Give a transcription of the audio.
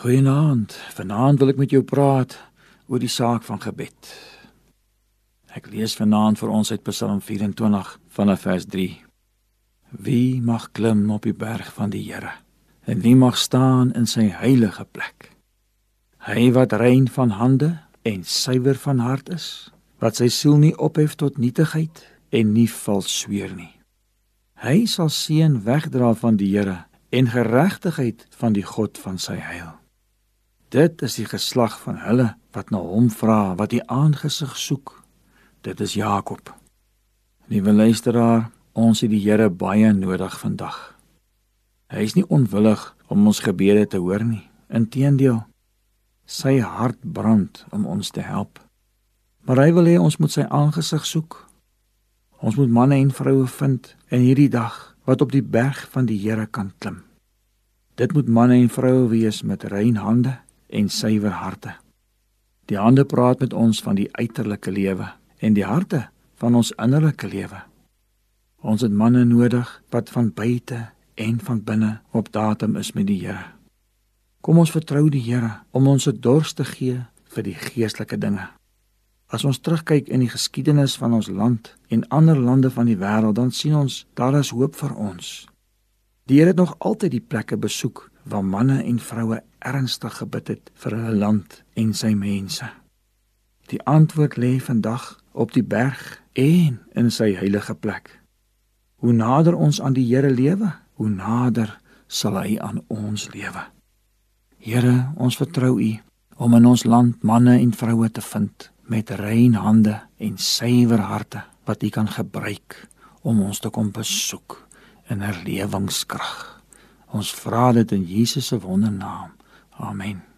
Goeienaand. Vanaand wil ek met jou praat oor die saak van gebed. Ek lees vanaand vir ons uit Psalm 24 vanaf vers 3. Wie mag klim op die berg van die Here? En wie mag staan in sy heilige plek? Hy wat rein van hande en suiwer van hart is, wat sy siel nie ophef tot nietigheid en nie vals sweer nie. Hy sal seën wegdra van die Here en geregtigheid van die God van sy heil. Dit is die geslag van hulle wat na hom vra, wat die aangesig soek. Dit is Jakob. Liewe luisteraar, ons het die Here baie nodig vandag. Hy is nie onwillig om ons gebede te hoor nie. Inteendeel, sy hart brand om ons te help. Maar hy wil hê ons moet sy aangesig soek. Ons moet manne en vroue vind in hierdie dag wat op die berg van die Here kan klim. Dit moet manne en vroue wees met rein hande en suiwer harte. Die hande praat met ons van die uiterlike lewe en die harte van ons innerlike lewe. Ons het manne nodig wat van buite en van binne op datum is met die Here. Kom ons vertrou die Here om ons se dors te gee vir die geestelike dinge. As ons terugkyk in die geskiedenis van ons land en ander lande van die wêreld, dan sien ons daar is hoop vir ons. Die Here het nog altyd die plekke besoek waar manne en vroue ernstig gebid het vir hulle land en sy mense. Die antwoord lê vandag op die berg en in sy heilige plek. Hoe nader ons aan die Here lewe, hoe nader sal hy aan ons lewe. Here, ons vertrou U om in ons land manne en vroue te vind met rein hande en suiwer harte wat U kan gebruik om ons te kom besoek in herlewingskrag. Ons vra dit in Jesus se wondernaam. Amen.